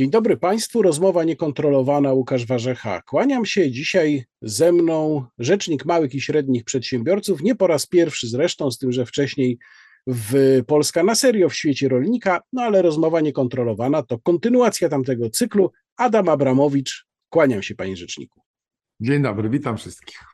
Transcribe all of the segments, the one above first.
Dzień dobry Państwu, rozmowa niekontrolowana Łukasz Warzecha. Kłaniam się dzisiaj ze mną rzecznik małych i średnich przedsiębiorców, nie po raz pierwszy zresztą, z tym, że wcześniej w Polska na serio w świecie rolnika, no ale rozmowa niekontrolowana to kontynuacja tamtego cyklu. Adam Abramowicz, kłaniam się Panie Rzeczniku. Dzień dobry, witam wszystkich.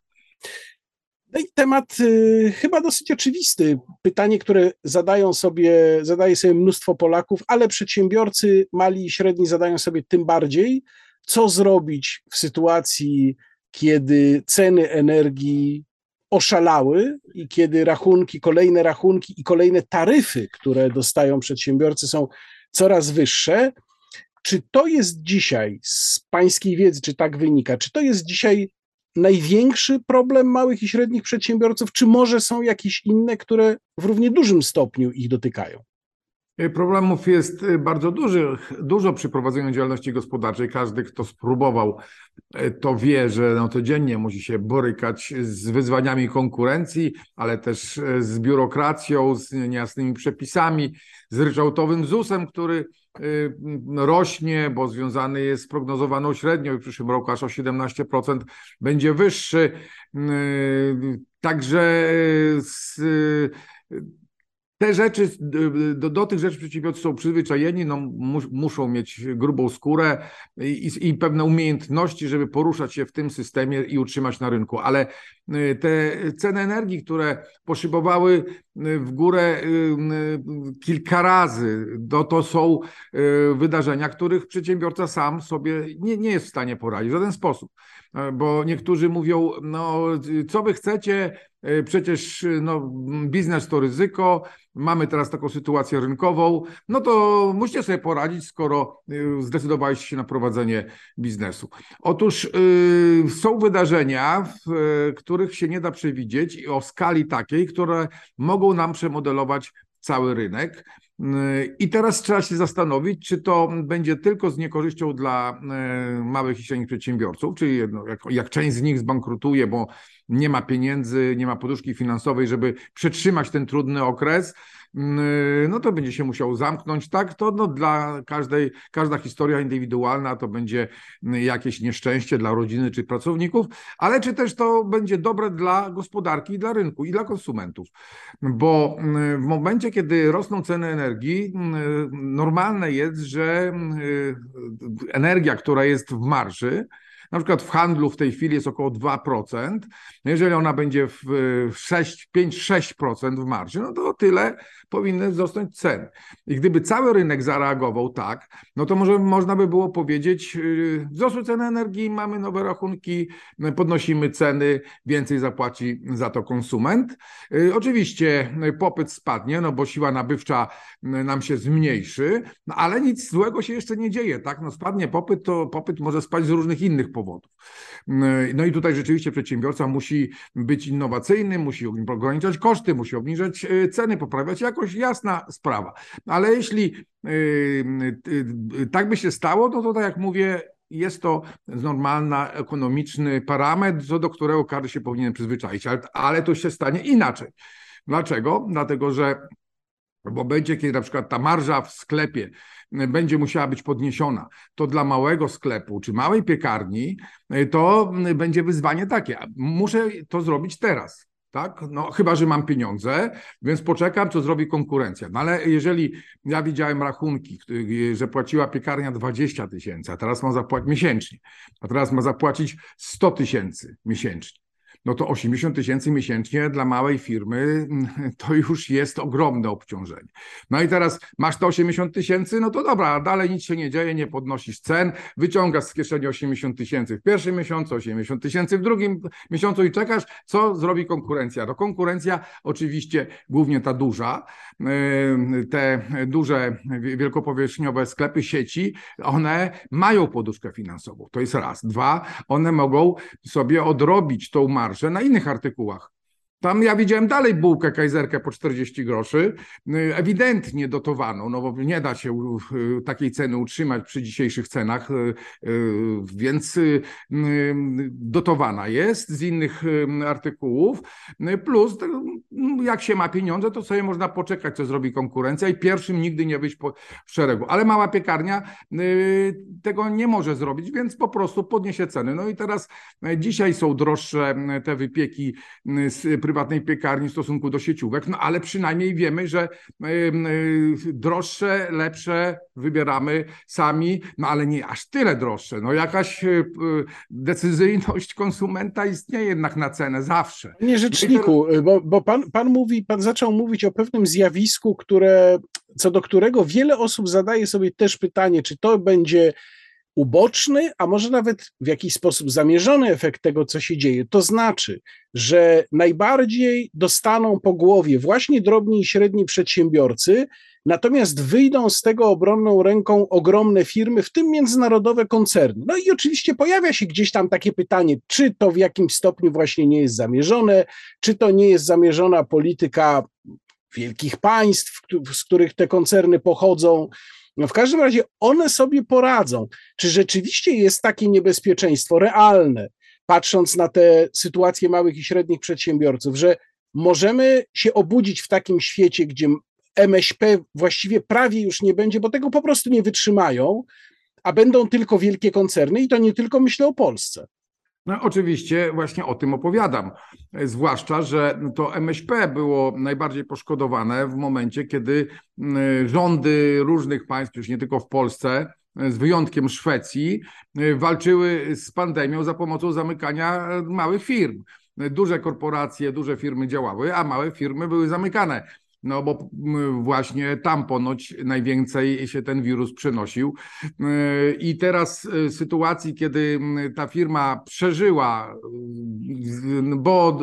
No i temat y, chyba dosyć oczywisty. Pytanie, które zadają sobie, zadaje sobie mnóstwo Polaków, ale przedsiębiorcy mali i średni zadają sobie tym bardziej, co zrobić w sytuacji, kiedy ceny energii oszalały i kiedy rachunki, kolejne rachunki i kolejne taryfy, które dostają przedsiębiorcy są coraz wyższe. Czy to jest dzisiaj, z pańskiej wiedzy, czy tak wynika, czy to jest dzisiaj największy problem małych i średnich przedsiębiorców, czy może są jakieś inne, które w równie dużym stopniu ich dotykają? Problemów jest y, bardzo duży, dużo przy prowadzeniu działalności gospodarczej. Każdy, kto spróbował, y, to wie, że no codziennie musi się borykać z wyzwaniami konkurencji, ale też y, z biurokracją, z niejasnymi przepisami, z ryczałtowym ZUS-em, który rośnie, bo związany jest z prognozowaną średnią w przyszłym roku aż o 17% będzie wyższy. Także z te rzeczy, do, do, tych rzeczy przedsiębiorcy są przyzwyczajeni, no, mus, muszą mieć grubą skórę i, i, pewne umiejętności, żeby poruszać się w tym systemie i utrzymać na rynku. Ale y, te ceny energii, które poszybowały y, w górę y, kilka razy, to, to są wydarzenia, których przedsiębiorca sam sobie nie, nie jest w stanie poradzić w żaden sposób. Bo niektórzy mówią, no co wy chcecie, E, przecież e, no, biznes to ryzyko, mamy teraz taką sytuację rynkową, no to musicie sobie poradzić, skoro e, zdecydowaliście się na prowadzenie biznesu. Otóż yy, są wydarzenia, w których się nie da przewidzieć i o skali takiej, które mogą nam przemodelować cały rynek. I teraz trzeba się zastanowić, czy to będzie tylko z niekorzyścią dla małych i średnich przedsiębiorców, czyli jak, jak część z nich zbankrutuje, bo nie ma pieniędzy, nie ma poduszki finansowej, żeby przetrzymać ten trudny okres, no to będzie się musiał zamknąć, tak? To no, dla każdej, każda historia indywidualna to będzie jakieś nieszczęście dla rodziny czy pracowników, ale czy też to będzie dobre dla gospodarki i dla rynku i dla konsumentów. Bo mm, w momencie, kiedy rosną ceny energii, mm, normalne jest, że energia, która jest w marży, na przykład w handlu w tej chwili jest około 2%. No jeżeli ona będzie w 6, 5-6% w marży, no to tyle powinny wzrosnąć ceny. I gdyby cały rynek zareagował tak, no to może można by było powiedzieć, y, wzrosły ceny energii, mamy nowe rachunki, podnosimy ceny, więcej zapłaci za to konsument. Y, oczywiście popyt spadnie, no bo siła nabywcza nam się zmniejszy, no ale nic złego się jeszcze nie dzieje, tak? No spadnie popyt, to popyt może spaść z różnych innych powodów. No i tutaj rzeczywiście przedsiębiorca musi być innowacyjny, musi ograniczać koszty, musi obniżać e, ceny, poprawiać jakość, jasna sprawa. Ale jeśli e, e, tak by się stało, no to tak jak mówię, jest to normalny, ekonomiczny parametr, co do którego każdy się powinien przyzwyczaić, ale, ale to się stanie inaczej. Dlaczego? Dlatego, że w momencie, kiedy na przykład ta marża w sklepie będzie musiała być podniesiona, to dla małego sklepu czy małej piekarni to będzie wyzwanie takie. Muszę to zrobić teraz. Tak? No, chyba, że mam pieniądze, więc poczekam, co zrobi konkurencja. No ale jeżeli ja widziałem rachunki, że płaciła piekarnia 20 tysięcy, a teraz ma zapłacić miesięcznie, a teraz ma zapłacić 100 tysięcy miesięcznie no to 80 tysięcy miesięcznie dla małej firmy mm, to już jest ogromne obciążenie. No i teraz masz to 80 tysięcy, no to dobra, dalej nic się nie dzieje, nie podnosisz cen, wyciągasz z kieszeni 80 tysięcy w pierwszym miesiącu, 80 tysięcy w drugim miesiącu i czekasz, co zrobi konkurencja. To konkurencja oczywiście głównie ta duża, te duże, wielkopowierzchniowe sklepy sieci, one mają poduszkę finansową, to jest raz. Dwa, one mogą sobie odrobić tą marżę, marże na innych artykułach. Tam ja widziałem dalej bułkę kajzerkę po 40 groszy, y, ewidentnie dotowaną, no bo nie da się y, takiej ceny utrzymać przy dzisiejszych cenach, y, więc dotowana jest z innych artykułów, plus jak się ma pieniądze, to sobie można poczekać, co zrobi konkurencja i pierwszym nigdy nie wyjść po szeregu. Ale mała piekarnia tego nie może zrobić, więc po prostu podniesie ceny. No i teraz dzisiaj są droższe te wypieki z prywatnej piekarni w stosunku do sieciówek, no ale przynajmniej wiemy, że droższe, lepsze wybieramy sami, no ale nie aż tyle droższe. No jakaś e, decyzyjność konsumenta istnieje jednak na cenę zawsze. Nie rzeczniku, bo, bo pan, pan mówi, pan zaczął mówić o pewnym zjawisku, które, co do którego wiele osób zadaje sobie też pytanie, czy to będzie uboczny, a może nawet w jakiś sposób zamierzony efekt tego, co się dzieje. To znaczy, że najbardziej dostaną po głowie właśnie drobni i średni przedsiębiorcy, natomiast wyjdą z tego obronną ręką ogromne firmy, w tym międzynarodowe koncerny. No i oczywiście pojawia się gdzieś tam takie pytanie, czy to w jakimś stopniu właśnie nie jest zamierzone, czy to nie jest zamierzona polityka wielkich państw, z których te koncerny pochodzą, no w każdym razie one sobie poradzą. Czy rzeczywiście jest takie niebezpieczeństwo realne, patrząc na tę sytuację małych i średnich przedsiębiorców, że możemy się obudzić w takim świecie, gdzie MŚP właściwie prawie już nie będzie, bo tego po prostu nie wytrzymają, a będą tylko wielkie koncerny i to nie tylko myślę o Polsce. No, oczywiście właśnie o tym opowiadam. Zwłaszcza, że to MŚP było najbardziej poszkodowane w momencie, kiedy mm, rządy różnych państw, już nie tylko w Polsce, z wyjątkiem Szwecji, walczyły z pandemią za pomocą zamykania małych firm. Duże korporacje, duże firmy działały, a małe firmy były zamykane. No bo właśnie tam ponoć najwięcej się ten wirus przenosił. E, I teraz w sytuacji, kiedy ta firma przeżyła, bo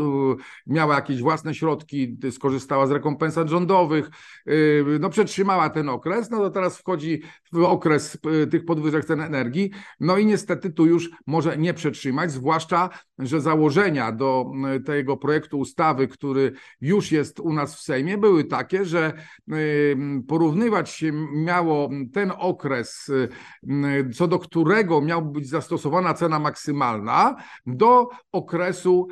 miała jakieś własne środki, skorzystała z rekompensat rządowych, e, no przetrzymała ten okres, no to teraz wchodzi w okres e, tych podwyżek cen energii, no i niestety tu już może nie przetrzymać, zwłaszcza, że założenia do tego projektu ustawy, który już jest u nas w Sejmie, były takie, że porównywać się miało ten okres, co do którego miała być zastosowana cena maksymalna, do okresu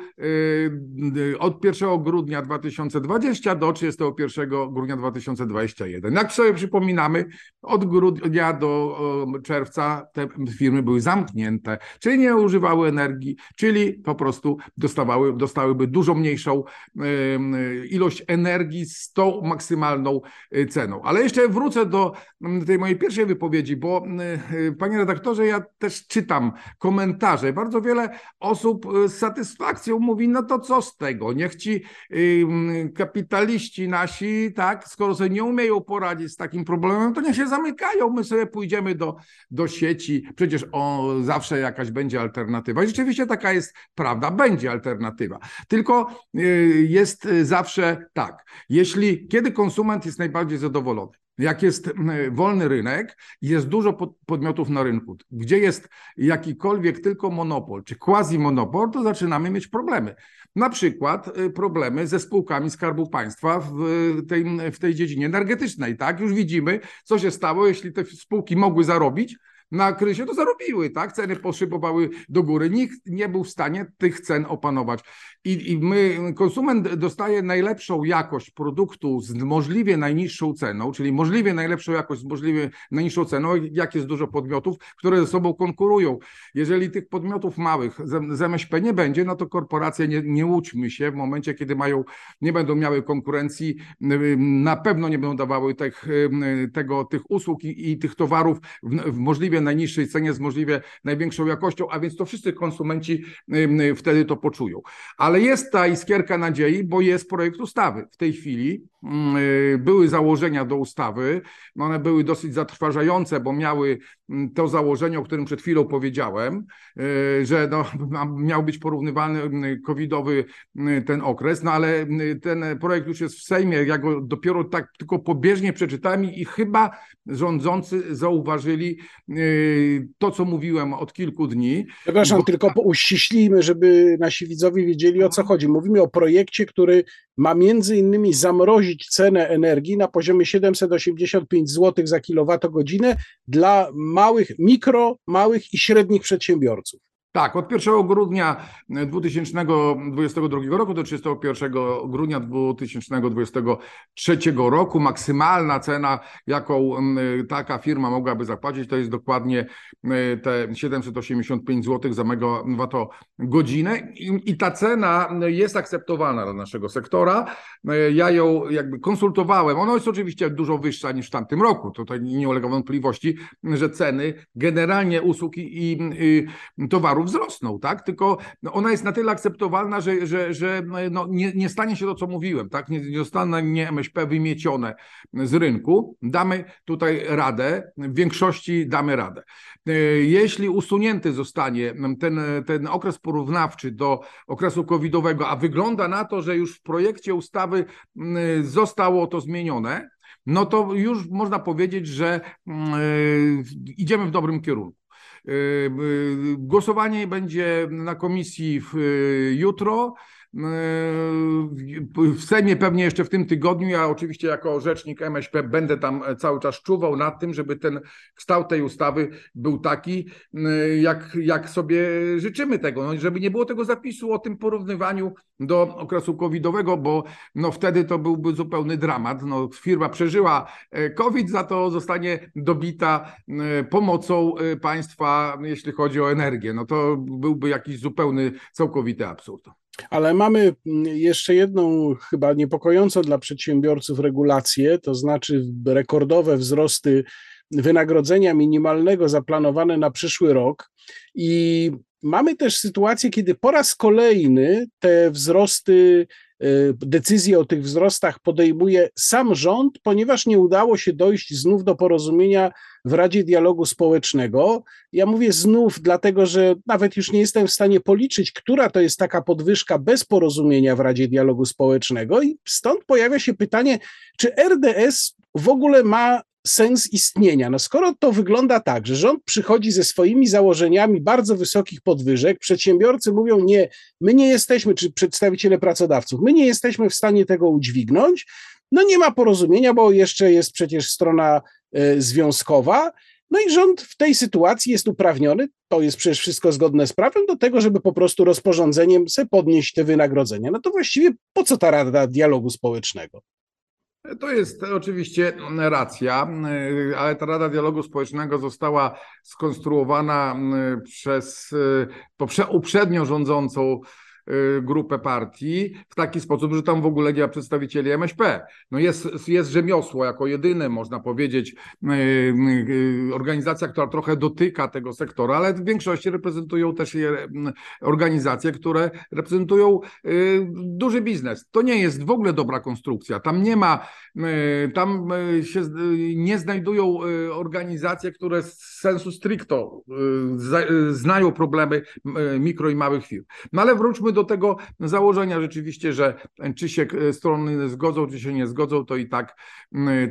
od 1 grudnia 2020 do 31 grudnia 2021. Jak sobie przypominamy, od grudnia do czerwca te firmy były zamknięte, czyli nie używały energii, czyli po prostu dostawały, dostałyby dużo mniejszą ilość energii z tą maksymalną y, ceną. Ale jeszcze wrócę do mm, tej mojej pierwszej wypowiedzi, bo y, y, panie redaktorze, ja też czytam komentarze. Bardzo wiele osób z satysfakcją mówi, no to co z tego? Niech ci mm, kapitaliści nasi, tak, skoro sobie nie umieją poradzić z takim problemem, to niech się zamykają, my sobie pójdziemy do, do sieci, przecież o, zawsze jakaś będzie alternatywa. I rzeczywiście taka jest prawda, będzie alternatywa. Tylko jest zawsze tak, jeśli kiedy konsument jest najbardziej zadowolony? Jak jest wolny rynek, jest dużo podmiotów na rynku, gdzie jest jakikolwiek tylko monopol czy quasi-monopol, to zaczynamy mieć problemy. Na przykład y, problemy ze spółkami Skarbu Państwa w tej, w tej dziedzinie energetycznej. Tak, już widzimy, co się stało, jeśli te spółki mogły zarobić, na kryzysie, to zarobiły, tak? Ceny poszybowały do góry. Nikt nie był w stanie tych cen opanować. I, I my, konsument dostaje najlepszą jakość produktu z możliwie najniższą ceną, czyli możliwie najlepszą jakość z możliwie najniższą ceną, jak jest dużo podmiotów, które ze sobą konkurują. Jeżeli tych podmiotów małych z, MŚP nie będzie, no to korporacje, nie, nie łudźmy się, w momencie, kiedy mają, nie będą miały konkurencji, na pewno nie będą dawały tych, tego, tych usług i, i tych towarów w, w możliwie najniższej cenie z możliwie największą jakością, a więc to wszyscy konsumenci wtedy to poczują. Ale jest ta iskierka nadziei, bo jest projekt ustawy w tej chwili. Y, były założenia do ustawy, one były dosyć zatrważające, bo miały to założenie, o którym przed chwilą powiedziałem, że no, miał być porównywalny covidowy ten okres, no ale ten projekt już jest w Sejmie, ja go dopiero tak tylko pobieżnie przeczytałem i chyba rządzący zauważyli to, co mówiłem od kilku dni. Przepraszam, bo... tylko uściślimy, żeby nasi widzowie wiedzieli o co chodzi. Mówimy o projekcie, który ma między innymi zamrozić cenę energii na poziomie 785 zł za kilowatogodzinę dla małych, mikro, małych i średnich przedsiębiorców. Tak, od 1 grudnia 2022 roku do 31 grudnia 2023 roku maksymalna cena, jaką mm, taka firma mogłaby zapłacić, to jest dokładnie mm, te 785 zł za megawattogodzinę i ta cena jest akceptowalna dla naszego sektora. Ja ją jakby konsultowałem. Ona jest oczywiście dużo wyższa niż w tamtym roku. Tutaj nie ulega wątpliwości, że ceny generalnie usług i, i towarów wzrosną, tak? Tylko no, ona jest na tyle akceptowalna, że, że, że no, nie, nie stanie się to, co mówiłem, tak? Nie, nie zostanie MŚP wymiecione z rynku. Damy tutaj radę, w większości damy radę. E, jeśli usunięty zostanie ten, ten okres porównawczy do okresu covidowego, a wygląda na to, że już w projekcie ustawy zostało to zmienione, no to już można powiedzieć, że idziemy w dobrym kierunku. Y, y, głosowanie będzie na komisji y, jutro. W Sejmie pewnie jeszcze w tym tygodniu. Ja oczywiście jako rzecznik MŚP będę tam cały czas czuwał nad tym, żeby ten kształt tej ustawy był taki, jak, jak sobie życzymy tego, no, żeby nie było tego zapisu o tym porównywaniu do okresu covidowego, bo no wtedy to byłby zupełny dramat. No, firma przeżyła e, COVID, za to zostanie dobita e, pomocą e, państwa, jeśli chodzi o energię. No to byłby jakiś zupełny, całkowity absurd. Ale mamy mm, jeszcze jedną chyba niepokojącą dla przedsiębiorców regulację, to znaczy rekordowe wzrosty wynagrodzenia minimalnego zaplanowane na przyszły rok. I mamy też sytuację, kiedy po raz kolejny te wzrosty Y, decyzje o tych wzrostach podejmuje sam rząd, ponieważ nie udało się dojść znów do porozumienia w Radzie Dialogu Społecznego. Ja mówię znów, dlatego że nawet już nie jestem w stanie policzyć, która to jest taka podwyżka bez porozumienia w Radzie Dialogu Społecznego, i stąd pojawia się pytanie, czy RDS w ogóle ma sens istnienia. No skoro to wygląda tak, że rząd przychodzi ze swoimi założeniami bardzo wysokich podwyżek, przedsiębiorcy mówią nie, my nie jesteśmy, czy przedstawiciele pracodawców, my nie jesteśmy w stanie tego udźwignąć, no nie ma porozumienia, bo jeszcze jest przecież strona y, związkowa, no i rząd w tej sytuacji jest uprawniony, to jest przecież wszystko zgodne z prawem, do tego, żeby po prostu rozporządzeniem sobie podnieść te wynagrodzenia. No to właściwie po co ta Rada Dialogu Społecznego? To jest oczywiście racja, ale ta Rada Dialogu Społecznego została skonstruowana przez uprzednio rządzącą Y, grupę partii w taki sposób, że tam w ogóle nie ma przedstawicieli MŚP. No jest, jest rzemiosło jako jedyne, można powiedzieć, y, y, organizacja, która trochę dotyka tego sektora, ale w większości reprezentują też je organizacje, które reprezentują duży biznes. To nie jest w ogóle dobra konstrukcja. Tam nie ma, tam się nie znajdują organizacje, które z sensu stricto znają problemy mikro i małych firm. No ale wróćmy do tego założenia rzeczywiście, że czy się e, strony zgodzą, czy się nie zgodzą, to i tak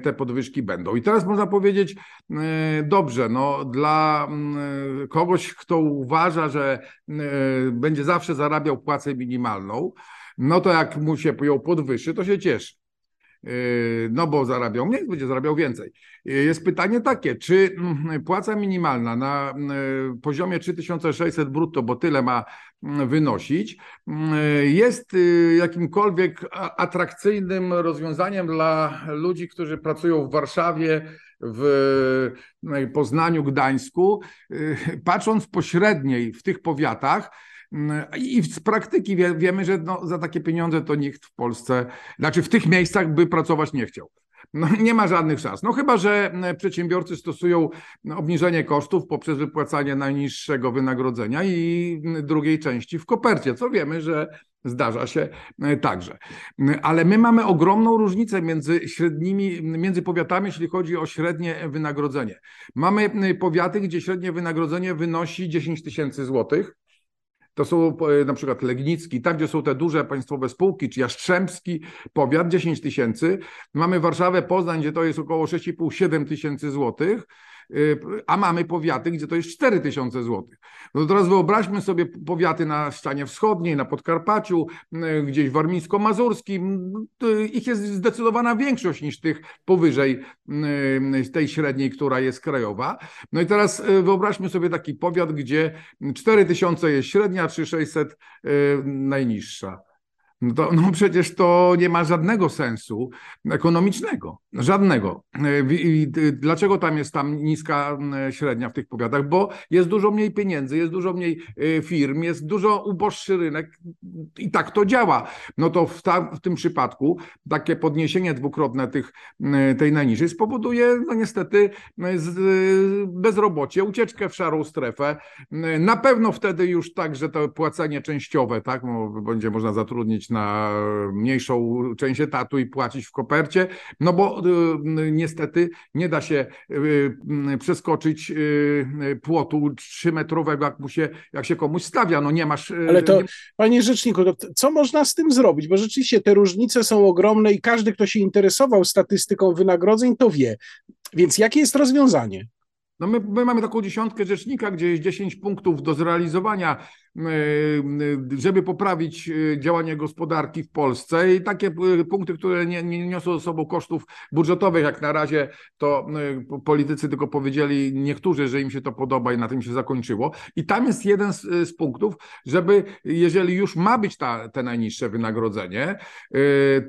te podwyżki będą. I teraz można powiedzieć, e, dobrze, no dla kogoś, kto uważa, że będzie zawsze zarabiał płacę minimalną, no to jak mu się ją podwyższy, to się cieszy. Yy, no bo zarabiał mniej, będzie zarabiał więcej. Yy, jest pytanie takie, czy mm, płaca minimalna na yy, poziomie 3600 brutto, bo tyle ma mm, wynosić, jest jakimkolwiek atrakcyjnym rozwiązaniem dla ludzi, którzy pracują w Warszawie, w Poznaniu, Gdańsku, patrząc pośredniej w tych powiatach, i z praktyki wiemy, że no, za takie pieniądze to nikt w Polsce, znaczy w tych miejscach by pracować nie chciał. no, nie ma żadnych szans. No chyba, że przedsiębiorcy stosują obniżenie kosztów poprzez wypłacanie najniższego wynagrodzenia i drugiej części w kopercie, co wiemy, że Zdarza się także. Ale my mamy ogromną różnicę między średnimi, między powiatami, jeśli chodzi o średnie wynagrodzenie. Mamy powiaty, gdzie średnie wynagrodzenie wynosi 10 tysięcy złotych. To są e, na przykład Legnicki, tam gdzie są te duże państwowe spółki, czy Jastrzębski, powiat 10 tysięcy. Mamy Warszawę, Poznań, gdzie to jest około 6,5-7 tysięcy złotych. Y, a mamy powiaty, gdzie to jest 4 tysiące złotych. No teraz wyobraźmy sobie powiaty na ścianie wschodniej, na Podkarpaciu, y, gdzieś Warmińsko-Mazurskim. Y, ich jest zdecydowana większość niż tych powyżej tej średniej, która jest krajowa. No i teraz wyobraźmy sobie taki powiat, gdzie 4 tysiące jest średnia, 3600 najniższa. No, to, no przecież to nie ma żadnego sensu ekonomicznego. Żadnego. I dlaczego tam jest tam niska średnia w tych powiatach? Bo jest dużo mniej pieniędzy, jest dużo mniej y, firm, jest dużo uboższy rynek i tak to działa. No to w, ta, w tym przypadku takie podniesienie dwukrotne tych, tej najniższej spowoduje no niestety bezrobocie, ucieczkę w szarą strefę. Na pewno wtedy już tak, że to płacenie częściowe, tak, no, będzie można zatrudnić na mniejszą część etatu i płacić w kopercie, no bo y, niestety nie da się y, przeskoczyć y, płotu trzymetrowego, jak, mu się, jak się komuś stawia, no nie masz... Ale to, panie rzeczniku, co można z tym zrobić? Bo rzeczywiście te różnice są ogromne i każdy, kto się interesował statystyką wynagrodzeń, to wie. Więc jakie jest rozwiązanie? No my, my, mamy taką dziesiątkę rzecznika, gdzie jest 10 punktów do zrealizowania, e, żeby poprawić e, działanie gospodarki w Polsce i takie e, punkty, które nie, nie niosą ze sobą kosztów budżetowych, jak na razie to politycy tylko powiedzieli niektórzy, że im się to podoba i na tym się zakończyło. I tam jest jeden z, z punktów, żeby jeżeli już ma być ta, te najniższe wynagrodzenie,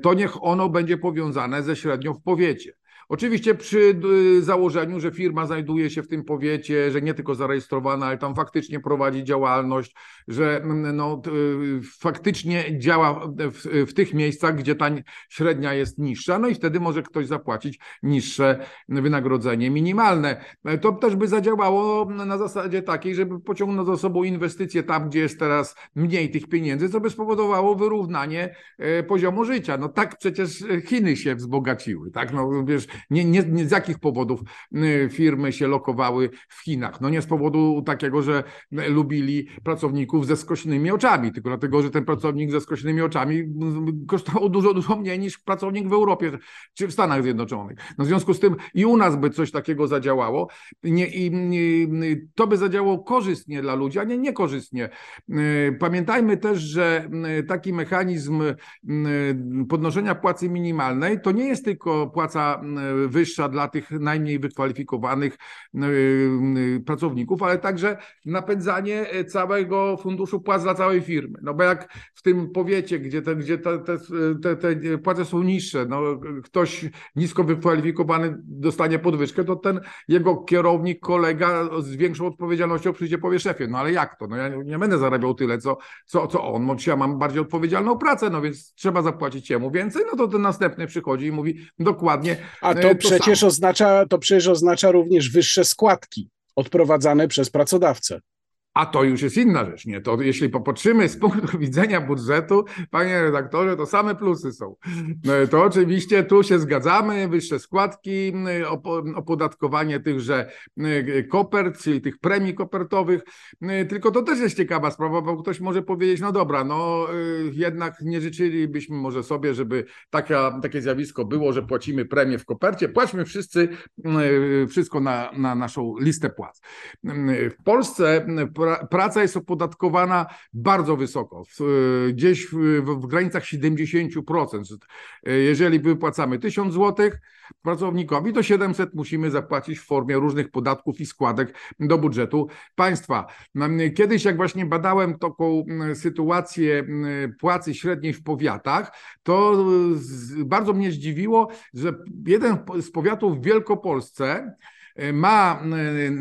to niech ono będzie powiązane ze średnią w powiecie. Oczywiście przy y, założeniu, że firma znajduje się w tym powiecie, że nie tylko zarejestrowana, ale tam faktycznie prowadzi działalność, że mm, no, y, faktycznie działa w, w, tych miejscach, gdzie ta średnia jest niższa, no i wtedy może ktoś zapłacić niższe wynagrodzenie minimalne. To też by zadziałało na zasadzie takiej, żeby pociągnąć za sobą inwestycje tam, gdzie jest teraz mniej tych pieniędzy, co by spowodowało wyrównanie e, poziomu życia. No tak przecież Chiny się wzbogaciły, tak? No wiesz, nie, nie, nie z jakich powodów y, firmy się lokowały w Chinach. No nie z powodu takiego, że lubili pracowników ze skośnymi oczami, tylko dlatego, że ten pracownik ze skośnymi oczami kosztował dużo, dużo mniej niż pracownik w Europie czy w Stanach Zjednoczonych. No w związku z tym i u nas by coś takiego zadziałało nie, i, i to by zadziałało korzystnie dla ludzi, a nie niekorzystnie. Y, pamiętajmy też, że y, taki mechanizm podnoszenia płacy minimalnej to nie jest tylko płaca wyższa dla tych najmniej wykwalifikowanych y, y, pracowników, ale także napędzanie całego funduszu płac dla całej firmy. No bo jak w tym powiecie, gdzie te, gdzie te, te, te płace są niższe, no ktoś nisko wykwalifikowany dostanie podwyżkę, to ten jego kierownik, kolega z większą odpowiedzialnością przyjdzie powie szefie, no ale jak to? No ja nie będę zarabiał tyle, co, co, co on, bo ja mam bardziej odpowiedzialną pracę, no więc trzeba zapłacić jemu więcej, no to ten następny przychodzi i mówi dokładnie a to, to przecież samo. oznacza, to przecież oznacza również wyższe składki odprowadzane przez pracodawcę. A to już jest inna rzecz, nie? To jeśli popatrzymy z punktu widzenia budżetu, panie redaktorze, to same plusy są. No, to oczywiście tu się zgadzamy, wyższe składki, opodatkowanie tychże y, kopert, czyli tych premii kopertowych, y, tylko to też jest ciekawa sprawa, bo ktoś może powiedzieć, no dobra, no y, jednak nie życzylibyśmy może sobie, żeby taka, takie zjawisko było, że płacimy premię w kopercie, płaćmy wszyscy wszystko na, na naszą listę płac. W Polsce praca jest opodatkowana bardzo wysoko, gdzieś w, w granicach 70%. Jeżeli wypłacamy 1000 zł pracownikowi, to 700 musimy zapłacić w formie różnych podatków i składek do budżetu państwa. Kiedyś, jak właśnie badałem taką sytuację płacy średniej w powiatach, to bardzo mnie zdziwiło, że jeden z powiatów w Wielkopolsce E, ma e, e,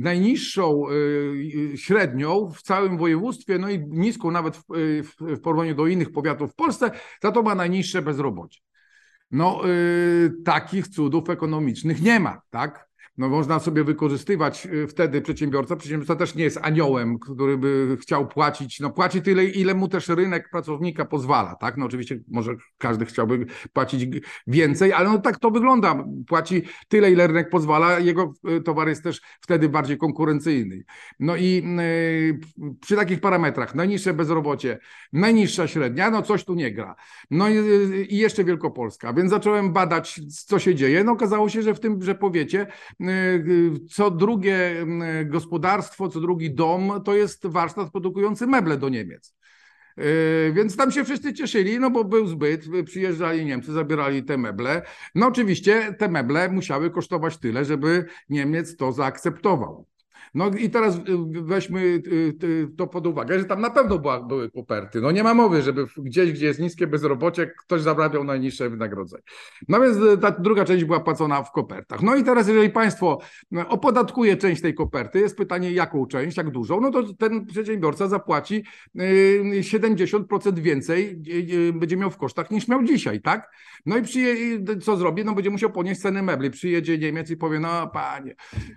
najniższą średnią w całym województwie, no i niską nawet w, porównaniu do innych powiatów w Polsce, za to ma najniższe bezrobocie. No, takich cudów ekonomicznych nie ma, tak? No można sobie wykorzystywać y, wtedy przedsiębiorca. Przedsiębiorca też nie jest aniołem, który by chciał płacić, no płaci tyle, ile mu też rynek pracownika pozwala, tak? No oczywiście może każdy chciałby płacić więcej, ale no tak to wygląda. Płaci tyle, ile rynek pozwala, jego y, towar jest też wtedy bardziej konkurencyjny. No i yy, przy takich parametrach, najniższe bezrobocie, najniższa średnia, no coś tu nie gra. No y, i jeszcze Wielkopolska, więc zacząłem badać, co się dzieje. No okazało się, że w tym, że powiecie, co drugie gospodarstwo, co drugi dom to jest warsztat produkujący meble do Niemiec. Więc tam się wszyscy cieszyli, no bo był zbyt, przyjeżdżali Niemcy, zabierali te meble. No oczywiście te meble musiały kosztować tyle, żeby Niemiec to zaakceptował. No i teraz y, weźmy y, y, to pod uwagę, że tam na pewno była, były koperty. No nie ma mowy, żeby gdzieś, gdzie jest niskie bezrobocie, ktoś zarabiał najniższe wynagrodzenie. No więc ta druga część była płacona w kopertach. No i teraz, jeżeli państwo opodatkuje część tej koperty, jest pytanie, jaką część, jak dużą, no to ten przedsiębiorca zapłaci 70% więcej, będzie miał w kosztach niż miał dzisiaj, tak? No i przyje, co zrobi? No będzie musiał ponieść ceny mebli. Przyjedzie Niemiec i powie, no panie,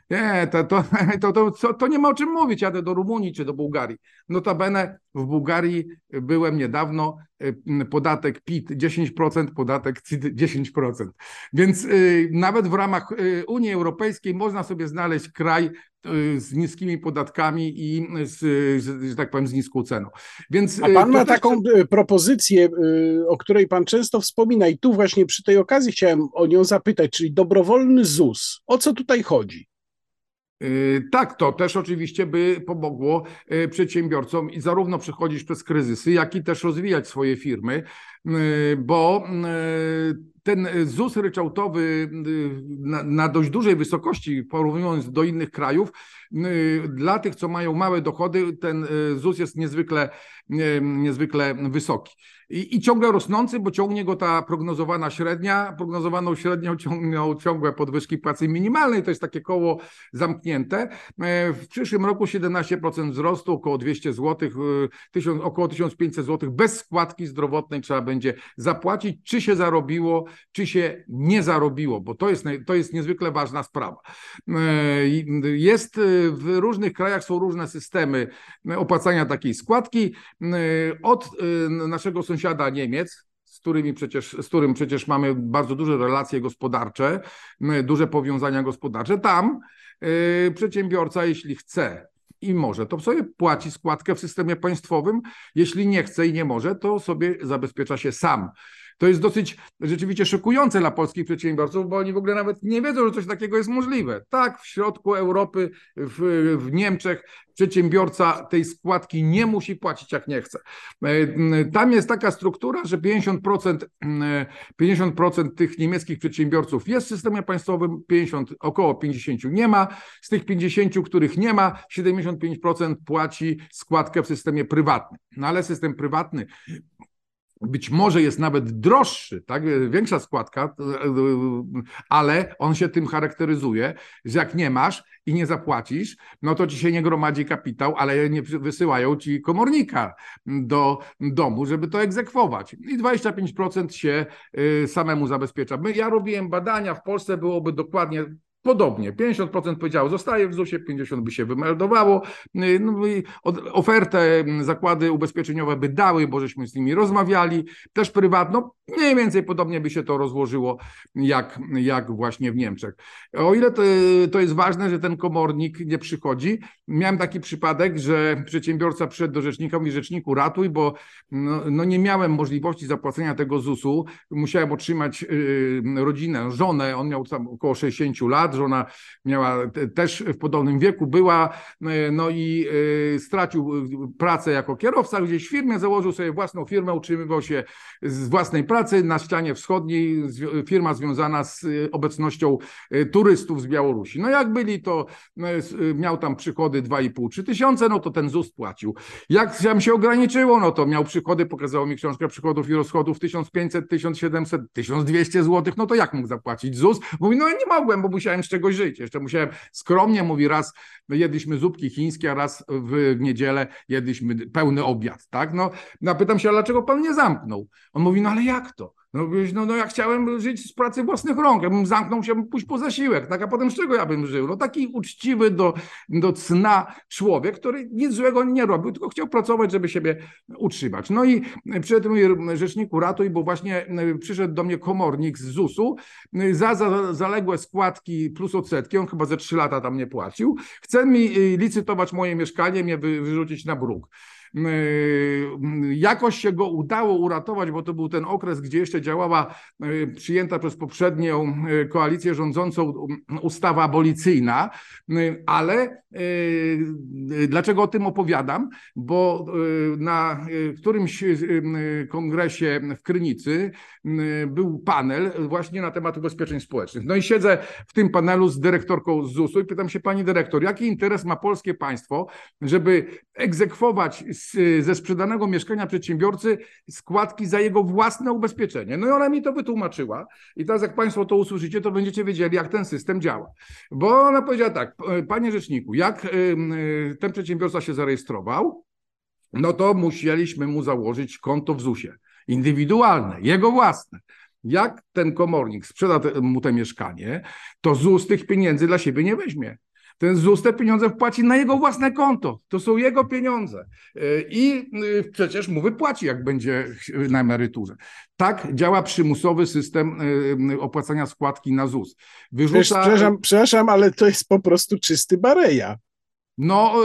nie, to, to, to, to to, to nie ma o czym mówić. Jadę do Rumunii czy do Bułgarii. Notabene w Bułgarii byłem niedawno, y, podatek PIT 10%, podatek CIT 10%. Więc y, nawet w ramach y, Unii Europejskiej można sobie znaleźć kraj z niskimi podatkami i z, że tak powiem, z niską ceną. Więc A pan ma taką propozycję, o której pan często wspomina i tu właśnie przy tej okazji chciałem o nią zapytać, czyli dobrowolny ZUS. O co tutaj chodzi? Y, tak, to też oczywiście by pomogło y, przedsiębiorcom i zarówno przechodzić przez kryzysy, jak i też rozwijać swoje firmy, y, bo ten ZUS ryczałtowy na, na dość dużej wysokości, porównując do innych krajów, dla tych, co mają małe dochody, ten ZUS jest niezwykle, niezwykle wysoki i, i ciągle rosnący, bo ciągnie go ta prognozowana średnia. Prognozowaną średnią ciągną ciągłe podwyżki płacy minimalnej, to jest takie koło zamknięte. E, w przyszłym roku 17% wzrostu, około 200 zł, 1000, około 1500 zł bez składki zdrowotnej trzeba będzie zapłacić, czy się zarobiło, czy się nie zarobiło, bo to jest, to jest niezwykle ważna sprawa. E, jest e, w różnych krajach są różne systemy opłacania takiej składki. Od naszego sąsiada sąsiada Niemiec, z, którymi przecież, z którym przecież mamy bardzo duże relacje gospodarcze, duże powiązania gospodarcze. Tam yy, przedsiębiorca, jeśli chce i może, to sobie płaci składkę w systemie państwowym. Jeśli nie chce i nie może, to sobie zabezpiecza się sam. To jest dosyć rzeczywiście szokujące dla polskich przedsiębiorców, bo oni w ogóle nawet nie wiedzą, że coś takiego jest możliwe. Tak, w środku Europy, w, w Niemczech przedsiębiorca tej składki nie musi płacić, jak nie chce. E, tam jest taka struktura, że 50%, 50% e, tych niemieckich przedsiębiorców jest w systemie państwowym, 50, około 50 nie ma. Z tych 50, których nie ma, 75% płaci składkę w systemie prywatnym. No ale system prywatny być może jest nawet droższy, tak? większa składka, ale on się tym charakteryzuje, że jak nie masz i nie zapłacisz, no to ci się nie gromadzi kapitał, ale nie wysyłają ci komornika do domu, żeby to egzekwować. I 25% się y, samemu zabezpiecza. Ja robiłem badania, w Polsce byłoby dokładnie Podobnie, 50% powiedziało, zostaje w ZUS-ie, 50% by się wymeldowało. Y, no ofertę zakłady ubezpieczeniowe by dały, bo żeśmy z nimi rozmawiali, też prywatno. Mniej więcej podobnie by się to rozłożyło, jak, jak właśnie w Niemczech. O ile to, to jest ważne, że ten komornik nie przychodzi, miałem taki przypadek, że przedsiębiorca przyszedł do rzecznika, mówi rzeczniku ratuj, bo no, no nie miałem możliwości zapłacenia tego ZUS-u, musiałem otrzymać y, rodzinę, żonę, on miał tam około 60 lat, lat, żona miała też w podobnym wieku, była, e, no i e, stracił pracę jako kierowca gdzieś w firmie, założył sobie własną firmę, utrzymywał się z własnej pracy na ścianie wschodniej, firma związana z obecnością e, turystów z Białorusi. No jak byli, to miał tam przychody 2,5-3 tysiące, no to ten ZUS płacił. Jak się ograniczyło, no to miał przychody, pokazało mi książkę przychodów i rozchodów 1500, 1700, 1200 zł, no to jak mógł zapłacić ZUS? Mówi, no nie mogłem, bo musiałem musiałem z czegoś żyć. Jeszcze musiałem skromnie, mówi raz jedliśmy zupki chińskie, a raz w niedzielę jedliśmy pełny obiad, tak? No, no pytam się, ale dlaczego pan nie zamknął? On mówi, no ale jak to? No, no, no ja chciałem żyć z pracy własnych rąk, ja bym zamknął się, pójść po zasiłek, tak, a potem z czego ja bym żył? No taki uczciwy do, do cna człowiek, który nic złego nie robił, tylko chciał pracować, żeby siebie utrzymać. No i przy tym rzeczniku ratuj, bo właśnie e, przyszedł do mnie komornik z ZUS-u e, za, za zaległe składki plus odsetki, on chyba ze trzy lata tam nie płacił, chce mi e, licytować moje mieszkanie, mnie wyrzucić na bruk. Yy, jakoś się go udało uratować, bo to był ten okres, gdzie jeszcze działała yy, przyjęta przez poprzednią yy, koalicję rządzącą ustawa abolicyjna, ale dlaczego o tym opowiadam? Bo na którymś kongresie w Krynicy był panel właśnie na temat ubezpieczeń społecznych. No i siedzę w tym panelu z dyrektorką ZUS-u i pytam się pani dyrektor, jaki interes ma polskie państwo, żeby egzekwować z, ze sprzedanego mieszkania przedsiębiorcy składki za jego własne ubezpieczenie. No i ona mi to wytłumaczyła. I teraz, jak Państwo to usłyszycie, to będziecie wiedzieli, jak ten system działa. Bo ona powiedziała tak, panie rzeczniku, jak ten przedsiębiorca się zarejestrował, no to musieliśmy mu założyć konto w ZUS-ie. Indywidualne, jego własne. Jak ten komornik sprzeda mu te mieszkanie, to ZUS tych pieniędzy dla siebie nie weźmie ten ZUS te pieniądze wpłaci na jego własne konto. To są jego pieniądze. E, I e, przecież mu wypłaci, jak będzie na emeryturze. Tak działa przymusowy system e, opłacania składki na ZUS. Wyrzuca... Przepraszam, przepraszam, ale to jest po prostu czysty bareja. No,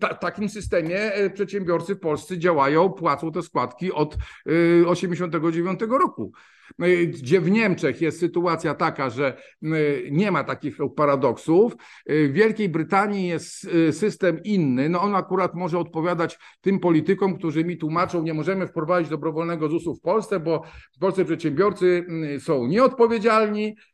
ta, takim systemie przedsiębiorcy polscy działają, płacą te składki od 1989 roku. No gdzie w Niemczech jest sytuacja taka, że nie ma takich paradoksów. W Wielkiej Brytanii jest y, system inny. No on akurat może odpowiadać tym politykom, którzy mi tłumaczą, nie możemy wprowadzić dobrowolnego ZUS-u w Polsce, bo w Polsce przedsiębiorcy są nieodpowiedzialni, Y,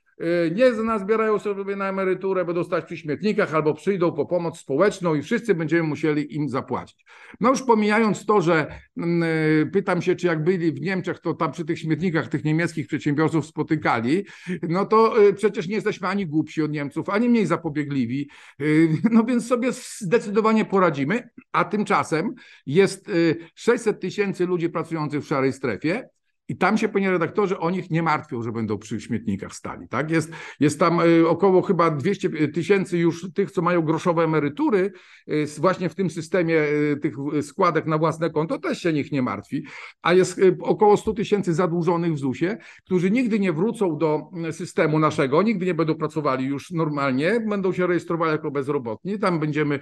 nie nazbierają sobie na emeryturę, będą stać przy śmietnikach albo przyjdą po pomoc społeczną i wszyscy będziemy musieli im zapłacić. No już pomijając to, że mm, y, pytam się, czy jak byli w Niemczech, to tam przy tych śmietnikach tych niemieckich przedsiębiorców spotykali, no to y, przecież nie jesteśmy ani głupsi od Niemców, ani mniej zapobiegliwi, no więc sobie zdecydowanie poradzimy, a tymczasem jest 600 tysięcy ludzi pracujących w szarej strefie, i tam się, panie redaktorze, o nich nie martwią, że będą przy śmietnikach stali. Tak? Jest, jest tam y, około chyba 200 tysięcy już tych, co mają groszowe emerytury, y, właśnie w tym systemie y, tych składek na własne konto, też się nich nie martwi. A jest około 100 tysięcy zadłużonych w ZUS-ie, którzy nigdy nie wrócą do systemu naszego, nigdy nie będą pracowali już normalnie, będą się rejestrowali jako bezrobotni. Tam będziemy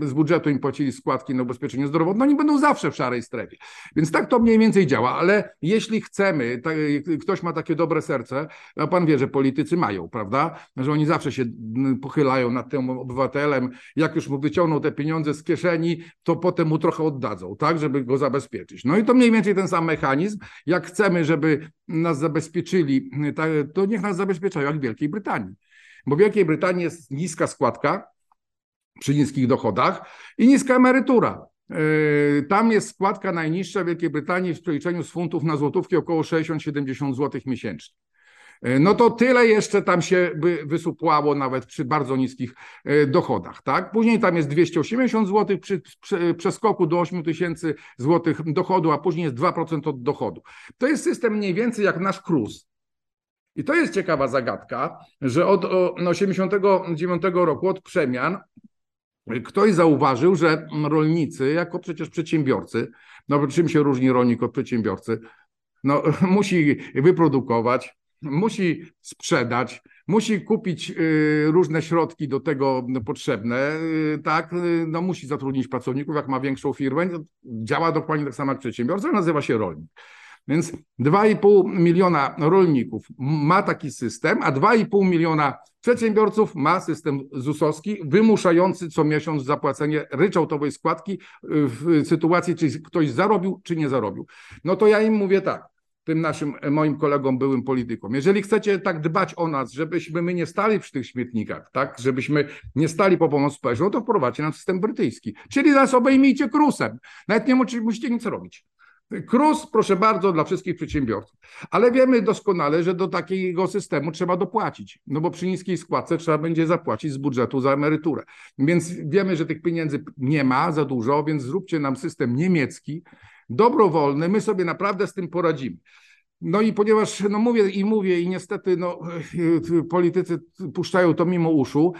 z budżetu im płacili składki na ubezpieczenie zdrowotne. Oni będą zawsze w szarej strefie. Więc tak to mniej więcej działa, ale jeśli jeśli chcemy, tak, ktoś ma takie dobre serce, a pan wie, że politycy mają, prawda? Że oni zawsze się pochylają nad tym obywatelem, jak już mu wyciągną te pieniądze z kieszeni, to potem mu trochę oddadzą, tak, żeby go zabezpieczyć. No i to mniej więcej ten sam mechanizm. Jak chcemy, żeby nas zabezpieczyli, to niech nas zabezpieczają jak w Wielkiej Brytanii. Bo w Wielkiej Brytanii jest niska składka przy niskich dochodach i niska emerytura. Yy, tam jest składka najniższa w Wielkiej Brytanii w przeliczeniu z funtów na złotówki około 60-70 zł miesięcznie. Yy, no to tyle jeszcze tam się by wysupłało nawet przy bardzo niskich yy, dochodach. Tak? Później tam jest 280 zł przy przeskoku do 8 tysięcy złotych dochodu, a później jest 2% od dochodu. To jest system mniej więcej jak nasz KRUS. I to jest ciekawa zagadka, że od 1989 roku, od przemian, ktoś zauważył, że rolnicy, jako przecież przedsiębiorcy, no czym się różni rolnik od przedsiębiorcy? No, musi wyprodukować, musi sprzedać, musi kupić y, różne środki do tego potrzebne, y, tak, y, no musi zatrudnić pracowników, jak ma większą firmę, działa dokładnie tak samo jak przedsiębiorca, nazywa się rolnik. Więc 2,5 miliona rolników ma taki system, a 2,5 miliona przedsiębiorców ma system ZUS-owski wymuszający co miesiąc zapłacenie ryczałtowej składki w sytuacji, czy ktoś zarobił, czy nie zarobił. No to ja im mówię tak, tym naszym moim kolegom, byłym politykom. Jeżeli chcecie tak dbać o nas, żebyśmy my nie stali przy tych śmietnikach, tak, żebyśmy nie stali po pomoc społeczną, to wprowadźcie nam system brytyjski. Czyli nas obejmijcie krusem. Nawet nie musicie nic robić. KRUS, proszę bardzo, dla wszystkich przedsiębiorców. Ale wiemy doskonale, że do takiego systemu trzeba dopłacić, no bo przy niskiej składce trzeba będzie zapłacić z budżetu za emeryturę. Więc wiemy, że tych pieniędzy nie ma za dużo, więc zróbcie nam system niemiecki, dobrowolny, my sobie naprawdę z tym poradzimy. No i ponieważ, no mówię i mówię i niestety no, politycy puszczają to mimo uszu,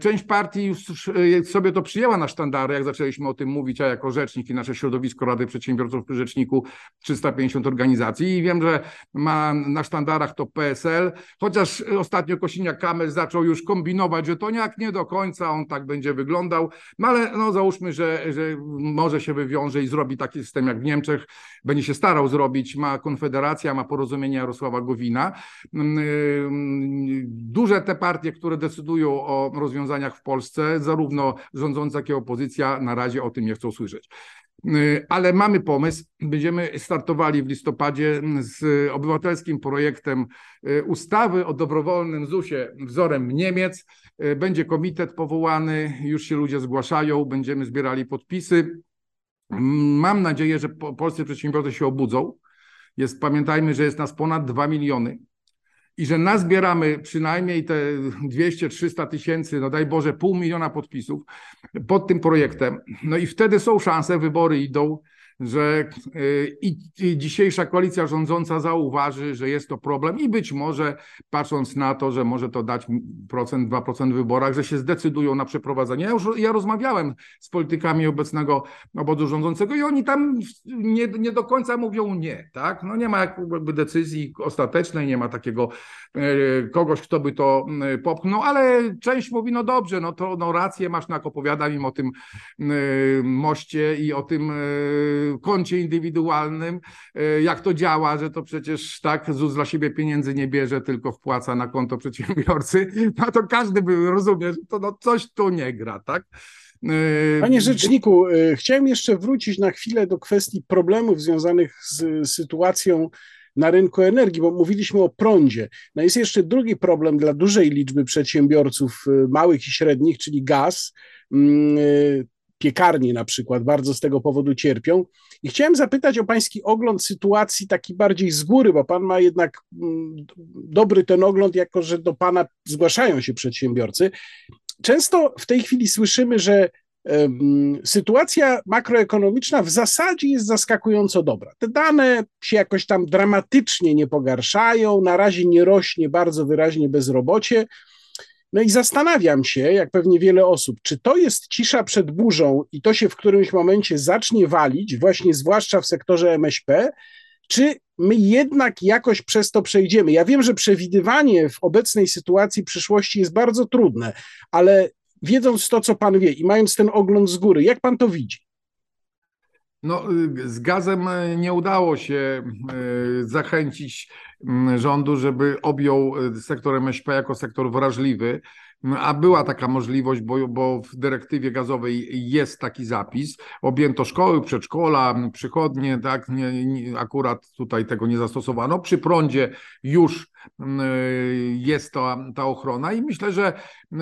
część partii już sobie to przyjęła na sztandary, jak zaczęliśmy o tym mówić, a jako rzecznik i nasze środowisko Rady Przedsiębiorców przy Rzeczniku 350 organizacji. I wiem, że ma na sztandarach to PSL, chociaż ostatnio Kosiniak-Kamysz zaczął już kombinować, że to jak nie do końca on tak będzie wyglądał, no ale no załóżmy, że, że może się wywiąże i zrobi taki system jak w Niemczech, będzie się starał zrobić, ma Konfederacja, ma porozumienie Jarosława Gowina. Mm, y, duże te partie, które decydują o rozwiązaniach w Polsce, zarówno rządząca, jak i opozycja na razie o tym nie chcą słyszeć. Y, ale mamy pomysł. Będziemy startowali w listopadzie z obywatelskim projektem y, ustawy o dobrowolnym ZUS-ie wzorem Niemiec. Będzie komitet powołany, już się ludzie zgłaszają, będziemy zbierali podpisy. Mam nadzieję, że polscy przedsiębiorcy się obudzą. Jest, pamiętajmy, że jest nas ponad 2 miliony i że nazbieramy przynajmniej te 200-300 tysięcy, no daj Boże, pół miliona podpisów pod tym projektem. No i wtedy są szanse, wybory idą, że y, i, dzisiejsza koalicja rządząca zauważy, że jest to problem i być może patrząc na to, że może to dać procent, dwa procent w wyborach, że się zdecydują na przeprowadzenie. Ja już ja rozmawiałem z politykami obecnego obozu rządzącego i oni tam nie, nie do końca mówią nie, tak? No nie ma jakby decyzji ostatecznej, nie ma takiego y, kogoś, kto by to y, popchnął, ale część mówi, no dobrze, no to no rację masz, no jak opowiadam im o tym moście i o tym koncie indywidualnym, e, jak to działa, że to przecież tak ZUS dla siebie pieniędzy nie bierze, tylko wpłaca na konto przedsiębiorcy, no to każdy by rozumie, że to no coś tu nie gra, tak? E, Panie rzeczniku, e, chciałem jeszcze wrócić na chwilę do kwestii problemów związanych z sytuacją na rynku energii, bo mówiliśmy o prądzie. No jest jeszcze drugi problem dla dużej liczby przedsiębiorców małych i średnich, czyli gaz. Piekarnie na przykład bardzo z tego powodu cierpią. I chciałem zapytać o pański ogląd sytuacji taki bardziej z góry, bo pan ma jednak mm, dobry ten ogląd, jako że do pana zgłaszają się przedsiębiorcy. Często w tej chwili słyszymy, że sytuacja makroekonomiczna w zasadzie jest zaskakująco dobra. Te dane się jakoś tam dramatycznie nie pogarszają, na razie nie rośnie bardzo wyraźnie bezrobocie. No i zastanawiam się, jak pewnie wiele osób, czy to jest cisza przed burzą i to się w którymś momencie zacznie walić, właśnie zwłaszcza w sektorze MŚP, czy my jednak jakoś przez to przejdziemy. Ja wiem, że przewidywanie w obecnej sytuacji przyszłości jest bardzo trudne, ale wiedząc to, co pan wie i mając ten ogląd z góry, jak pan to widzi? No, z gazem nie udało się e, zachęcić mm, rządu, żeby objął sektor MŚP jako sektor wrażliwy. A była taka możliwość, bo, bo w dyrektywie gazowej jest taki zapis. Objęto szkoły, przedszkola, przychodnie, tak, nie, nie, akurat tutaj tego nie zastosowano. Przy prądzie już mm, jest to, ta ochrona i myślę, że y,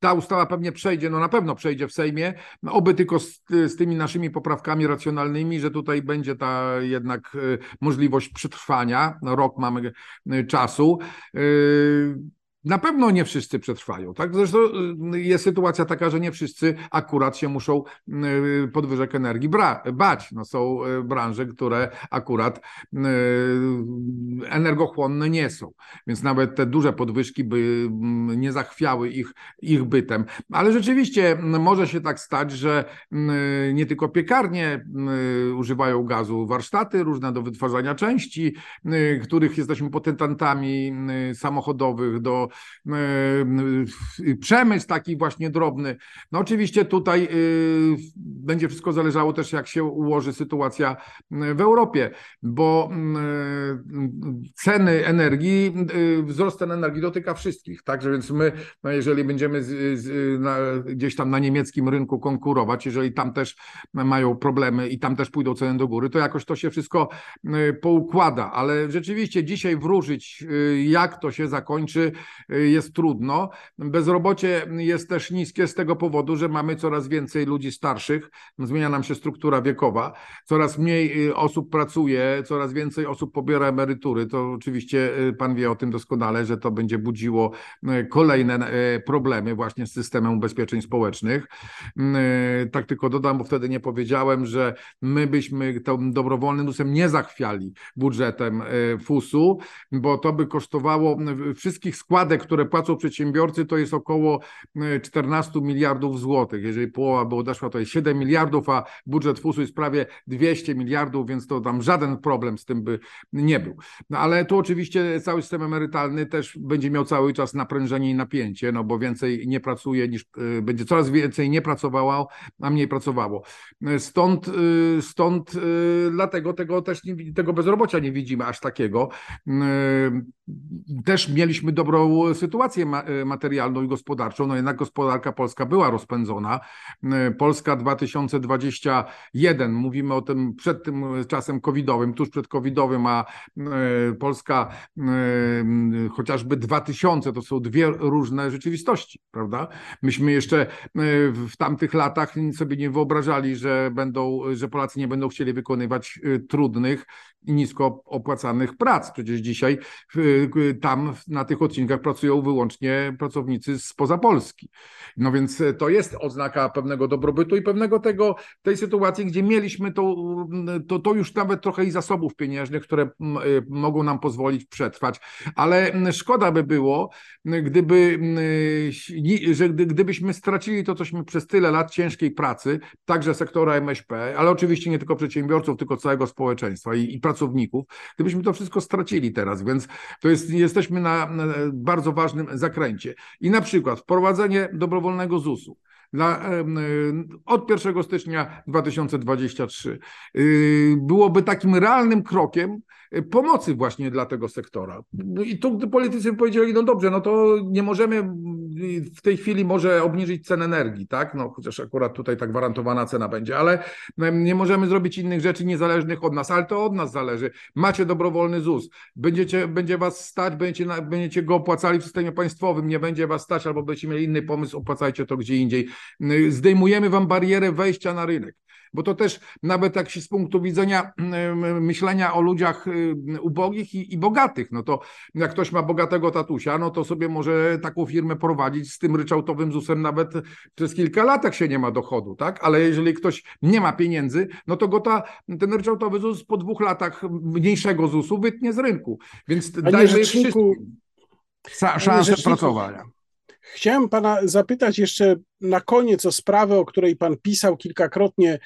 ta ustawa pewnie przejdzie, no na pewno przejdzie w Sejmie, oby tylko z, z tymi naszymi poprawkami racjonalnymi, że tutaj będzie ta jednak y, możliwość przetrwania. Rok mamy y, czasu. Na pewno nie wszyscy przetrwają. Tak? Zresztą y, jest sytuacja taka, że nie wszyscy akurat się muszą y, podwyżek energii bać. No są y, branże, które akurat energochłonne nie są. Więc nawet te duże podwyżki by mm, nie zachwiały ich, ich bytem. Ale rzeczywiście może się tak stać, że nie tylko piekarnie używają gazu, warsztaty różne do wytwarzania części, których jesteśmy potentantami samochodowych do przemysł taki właśnie drobny. No oczywiście tutaj e, będzie wszystko zależało też jak się ułoży sytuacja w Europie, bo ceny energii, wzrost cen energii dotyka wszystkich, także więc my, no jeżeli będziemy z, z, na, gdzieś tam na niemieckim rynku konkurować, jeżeli tam też mają problemy i tam też pójdą ceny do góry, to jakoś to się wszystko poukłada, ale rzeczywiście dzisiaj wróżyć, jak to się zakończy, jest trudno. Bezrobocie jest też niskie z tego powodu, że mamy coraz więcej ludzi starszych, zmienia nam się struktura wiekowa, coraz mniej osób pracuje, coraz więcej osób pobiera emerytury. To oczywiście pan wie o tym doskonale, że to będzie budziło kolejne problemy właśnie z systemem ubezpieczeń społecznych. Tak tylko dodam, bo wtedy nie powiedziałem, że my byśmy tym dobrowolnym ZUS-em nie zachwiali budżetem FUS-u, bo to by kosztowało wszystkich składek, które płacą przedsiębiorcy, to jest około 14 miliardów złotych. Jeżeli połowa by odeszła, to jest 7 miliardów, a budżet FUS-u jest prawie 200 miliardów, więc to tam żaden problem z tym by nie był. No ale tu oczywiście cały system emerytalny też będzie miał cały czas naprężenie i napięcie, no bo więcej nie pracuje niż, y, będzie coraz więcej nie pracowało, a mniej pracowało. Stąd, y, stąd y, dlatego tego też nie, tego bezrobocia nie widzimy aż takiego. Też mieliśmy dobrą sytuację materialną i gospodarczą, no jednak gospodarka polska była rozpędzona. Polska 2021, mówimy o tym przed tym czasem covidowym, tuż przed covidowym, a Polska chociażby 2000 to są dwie różne rzeczywistości, prawda? Myśmy jeszcze w tamtych latach sobie nie wyobrażali, że będą, że Polacy nie będą chcieli wykonywać trudnych i nisko opłacanych prac. Przecież dzisiaj tam na tych odcinkach pracują wyłącznie pracownicy spoza Polski. No więc to jest oznaka pewnego dobrobytu i pewnego tego, tej sytuacji, gdzie mieliśmy to, to, to już nawet trochę i zasobów pieniężnych, które y, mogą nam pozwolić przetrwać. Ale szkoda by było, gdyby, y, że gdybyśmy stracili to, cośmy przez tyle lat ciężkiej pracy, także sektora MŚP, ale oczywiście nie tylko przedsiębiorców, tylko całego społeczeństwa i, i pracowników, gdybyśmy to wszystko stracili teraz, więc to jest, jesteśmy na, bardzo ważnym zakręcie. I na przykład wprowadzenie dobrowolnego ZUS-u. Dla, od 1 stycznia 2023 y, byłoby takim realnym krokiem pomocy właśnie dla tego sektora. I tu politycy powiedzieli, no dobrze, no to nie możemy w tej chwili może obniżyć cen energii, tak? No chociaż akurat tutaj ta gwarantowana cena będzie, ale nie możemy zrobić innych rzeczy niezależnych od nas, ale to od nas zależy. Macie dobrowolny ZUS, będziecie, będzie was stać, będziecie, będziecie go opłacali w systemie państwowym, nie będzie was stać albo będziecie mieli inny pomysł, opłacajcie to gdzie indziej. Zdejmujemy wam barierę wejścia na rynek bo to też nawet jak się z punktu widzenia myślenia o ludziach ubogich i, i, bogatych, no to jak ktoś ma bogatego tatusia, no to sobie może taką firmę prowadzić z tym ryczałtowym ZUS-em nawet przez kilka lat, jak się nie ma dochodu, tak? Ale jeżeli ktoś nie ma pieniędzy, no to go ta, ten ryczałtowy ZUS po dwóch latach mniejszego ZUS-u wytnie z rynku. Więc dajmy wszystkim szansę pracowania. Chciałem pana zapytać jeszcze na koniec o sprawę, o której pan pisał kilkakrotnie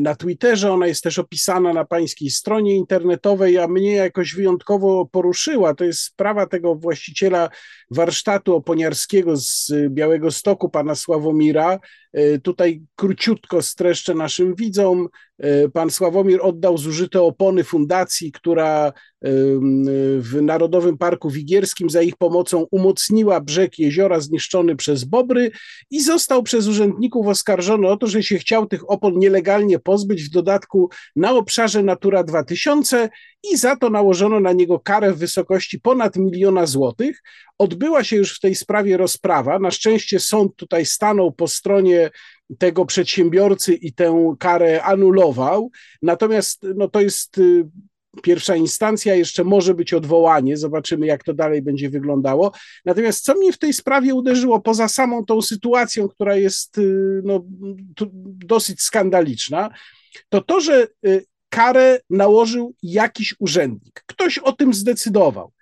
na Twitterze. Ona jest też opisana na pańskiej stronie internetowej, a mnie jakoś wyjątkowo poruszyła. To jest sprawa tego właściciela warsztatu oponiarskiego z Białego Stoku, pana Sławomira. E, tutaj króciutko streszczę naszym widzom. E, pan Sławomir oddał zużyte opony fundacji, która w Narodowym Parku Wigierskim za ich pomocą umocniła brzeg jeziora zniszczony przez bobry i został przez urzędników oskarżony o to, że się chciał tych opon nielegalnie pozbyć, w dodatku na obszarze Natura 2000 i za to nałożono na niego karę w wysokości ponad miliona złotych. Odbyła się już w tej sprawie rozprawa. Na szczęście sąd tutaj stanął po stronie tego przedsiębiorcy i tę karę anulował. Natomiast no, to jest y, pierwsza instancja, jeszcze może być odwołanie, zobaczymy jak to dalej będzie wyglądało. Natomiast co mnie w tej sprawie uderzyło, poza samą tą sytuacją, która jest y, no, dosyć skandaliczna, to to, że y, karę nałożył jakiś urzędnik. Ktoś o tym zdecydował.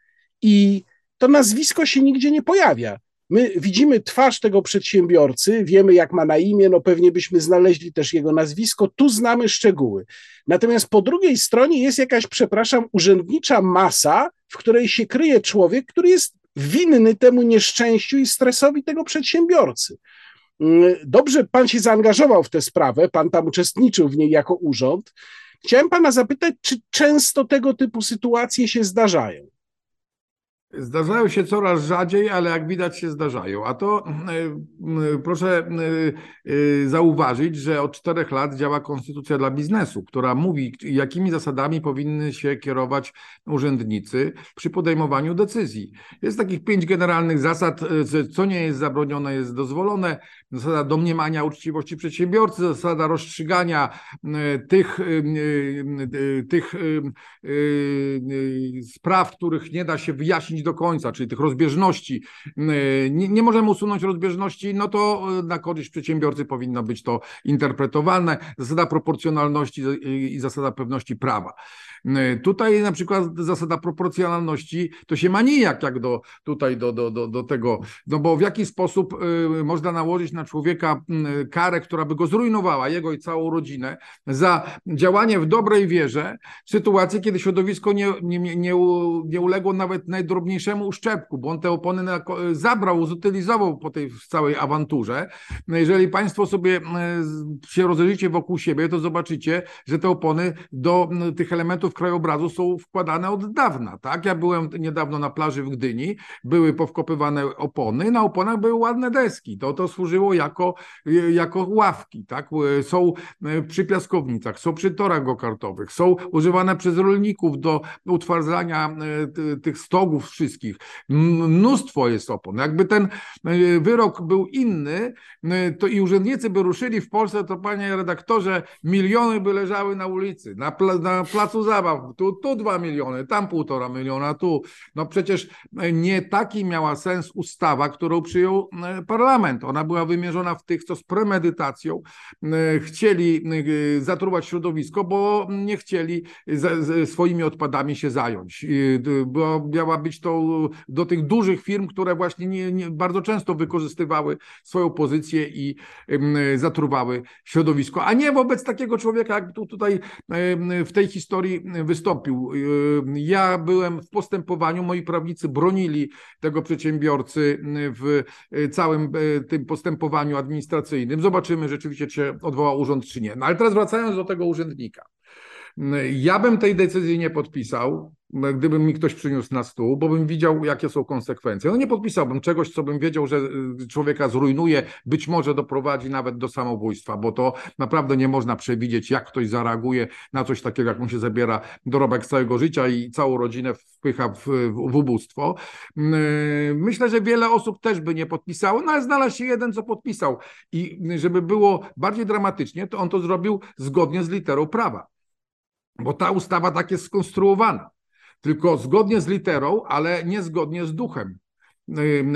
I to nazwisko się nigdzie nie pojawia. My widzimy twarz tego przedsiębiorcy, wiemy jak ma na imię, no pewnie byśmy znaleźli też jego nazwisko, tu znamy szczegóły. Natomiast po drugiej stronie jest jakaś, przepraszam, urzędnicza masa, w której się kryje człowiek, który jest winny temu nieszczęściu i stresowi tego przedsiębiorcy. Mm, dobrze, pan się zaangażował w tę sprawę, pan tam uczestniczył w niej jako urząd. Chciałem pana zapytać, czy często tego typu sytuacje się zdarzają? Zdarzają się coraz rzadziej, ale jak widać się zdarzają. A to proszę zauważyć, że od czterech lat działa Konstytucja dla biznesu, która mówi, jakimi zasadami powinny się kierować urzędnicy przy podejmowaniu decyzji. Jest takich pięć generalnych zasad, co nie jest zabronione, jest dozwolone. Zasada domniemania uczciwości przedsiębiorcy, zasada rozstrzygania tych, tych spraw, których nie da się wyjaśnić do końca, czyli tych rozbieżności, nie, nie możemy usunąć rozbieżności, no to e, na korzyść przedsiębiorcy powinno być to interpretowane. Zasada proporcjonalności i zasada pewności prawa. E, tutaj na przykład zasada proporcjonalności to się ma nijak jak do, tutaj do, do, do, do tego, no bo w jaki sposób e, można nałożyć na człowieka karę, która by go zrujnowała, jego i całą rodzinę, za działanie w dobrej wierze w sytuacji, kiedy środowisko nie, nie, nie, nie uległo nawet najdrobniejszemu uszczepku, bo on te opony na, zabrał, zutylizował po tej całej awanturze. No jeżeli Państwo sobie się rozejrzycie wokół siebie, to zobaczycie, że te opony do tych elementów krajobrazu są wkładane od dawna. Tak? Ja byłem niedawno na plaży w Gdyni, były powkopywane opony, na oponach były ładne deski. To, to służyło jako, jako ławki. Tak? Są e, przy piaskownicach, są przy torach gokartowych, są używane przez rolników do utwardzania e, tych stogów wszystkich. Mnóstwo jest opon. Jakby ten e, wyrok był inny, to i urzędnicy by ruszyli w Polsce, to panie redaktorze, miliony by leżały na ulicy, na, na placu zabaw tu, tu 2 miliony, tam półtora miliona, tu. No przecież nie taki miała sens ustawa, którą przyjął e, parlament. Ona była wymierzona w tych, co z premedytacją e, chcieli e, zatruwać środowisko, bo nie chcieli swoimi odpadami się zająć. Bo miała być to do tych dużych firm, które właśnie nie, nie, bardzo często wykorzystywały swoją pozycję i zatruwały środowisko, a nie wobec takiego człowieka, jak tu, tutaj w tej historii wystąpił. Ja byłem w postępowaniu, moi prawnicy bronili tego przedsiębiorcy w całym tym postępowaniu administracyjnym. Zobaczymy rzeczywiście, czy się odwołał urząd, czy nie. No ale teraz wracając do tego urzędnika. Ja bym tej decyzji nie podpisał, gdyby mi ktoś przyniósł na stół, bo bym widział, jakie są konsekwencje. No nie podpisałbym czegoś, co bym wiedział, że y, człowieka zrujnuje, być może doprowadzi nawet do samobójstwa, bo to naprawdę nie można przewidzieć, jak ktoś zareaguje na coś takiego, jak mu się zabiera dorobek całego życia i całą rodzinę wpycha w, w ubóstwo. Y, myślę, że wiele osób też by nie podpisało, no ale znalazł się jeden, co podpisał. I żeby było bardziej dramatycznie, to on to zrobił zgodnie z literą prawa bo ta ustawa tak jest skonstruowana. Tylko zgodnie z literą, ale nie zgodnie z duchem.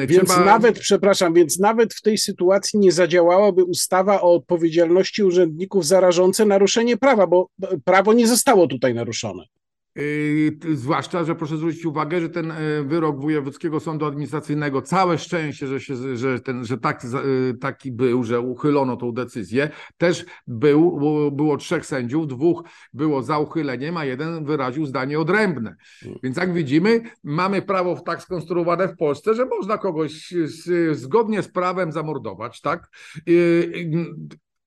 Więc Trzeba... nawet, przepraszam, więc nawet w tej sytuacji nie zadziałałaby ustawa o odpowiedzialności urzędników za rażące naruszenie prawa, bo prawo nie zostało tutaj naruszone. Yy, zwłaszcza, że proszę zwrócić uwagę, że ten e, wyrok Wojewódzkiego Sądu Administracyjnego, całe szczęście, że, się, że, ten, że taki, e, taki był, że uchylono tą decyzję, też był, było trzech sędziów, dwóch było za uchyleniem, a jeden wyraził zdanie odrębne. Więc jak widzimy, mamy prawo tak skonstruowane w Polsce, że można kogoś zgodnie z prawem zamordować, tak?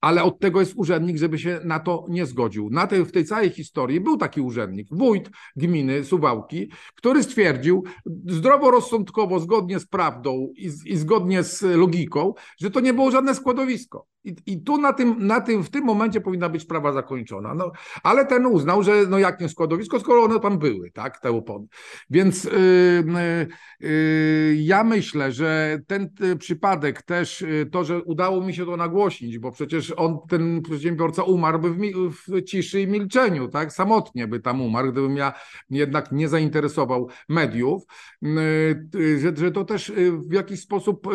Ale od tego jest urzędnik, żeby się na to nie zgodził. Na tej, w tej całej historii był taki urzędnik, wójt gminy Suwałki, który stwierdził zdroworozsądkowo, zgodnie z prawdą i, i zgodnie z logiką, że to nie było żadne składowisko. I, I, tu na tym, na tym, w tym momencie powinna być sprawa zakończona. No, ale ten uznał, że no jak nie składowisko, skoro one tam były, tak, te opony. Więc yy, yy, ja myślę, że ten y, przypadek też, y, to, że udało mi się to nagłośnić, bo przecież on, ten przedsiębiorca umarłby w, w ciszy i milczeniu, tak, samotnie by tam umarł, gdybym ja jednak nie zainteresował mediów, yy, że, że to też y, w jakiś sposób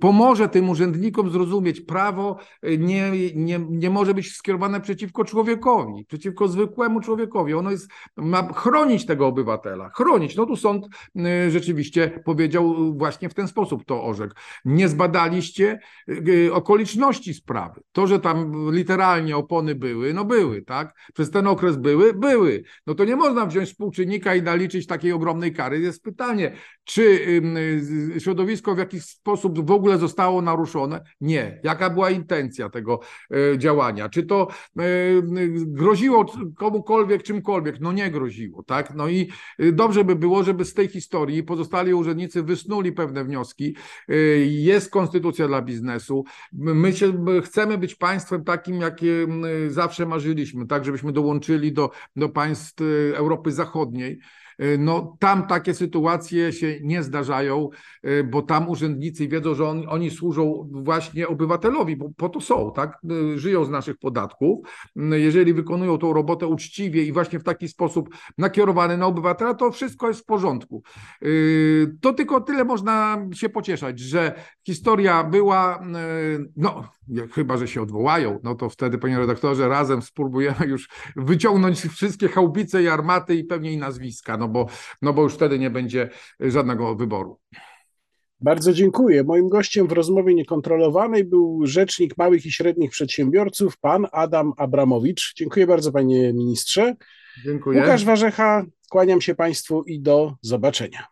pomoże tym urzędnikom zrozumieć, prawo y, nie, nie, nie może być skierowane przeciwko człowiekowi, przeciwko zwykłemu człowiekowi. Ono jest, ma chronić tego obywatela, chronić. No tu sąd y, rzeczywiście powiedział właśnie w ten sposób to orzekł. Nie zbadaliście y, okoliczności sprawy. To, że tam literalnie opony były, no były, tak? Przez ten okres były, były. No to nie można wziąć współczynnika i naliczyć takiej ogromnej kary. Jest pytanie, czy środowisko w jakiś sposób w ogóle zostało naruszone? Nie. Jaka była intencja tego e, działania? Czy to e, groziło komukolwiek, czymkolwiek? No nie groziło, tak? No i dobrze by było, żeby z tej historii pozostali urzędnicy wysnuli pewne wnioski. Jest konstytucja dla biznesu. My się, chcemy być państwem takim, jakie zawsze marzyliśmy, tak, żebyśmy dołączyli do, do państw Europy Zachodniej. E, no tam takie sytuacje się nie zdarzają, e, bo tam urzędnicy wiedzą, że on, oni służą właśnie obywatelowi, bo po to są, tak? E, żyją z naszych podatków. Jeżeli wykonują tą robotę uczciwie i właśnie w taki sposób nakierowany na obywatela, to wszystko jest w porządku. To tylko tyle można się pocieszać, że historia była, no chyba, że się odwołają, no to wtedy, panie redaktorze, razem spróbujemy już wyciągnąć wszystkie chałbice i armaty i pewnie i nazwiska, no bo, no bo już wtedy nie będzie żadnego wyboru. Bardzo dziękuję. Moim gościem w rozmowie niekontrolowanej był rzecznik małych i średnich przedsiębiorców, pan Adam Abramowicz. Dziękuję bardzo, panie ministrze. Dziękuję. Łukasz Warzecha, kłaniam się państwu i do zobaczenia.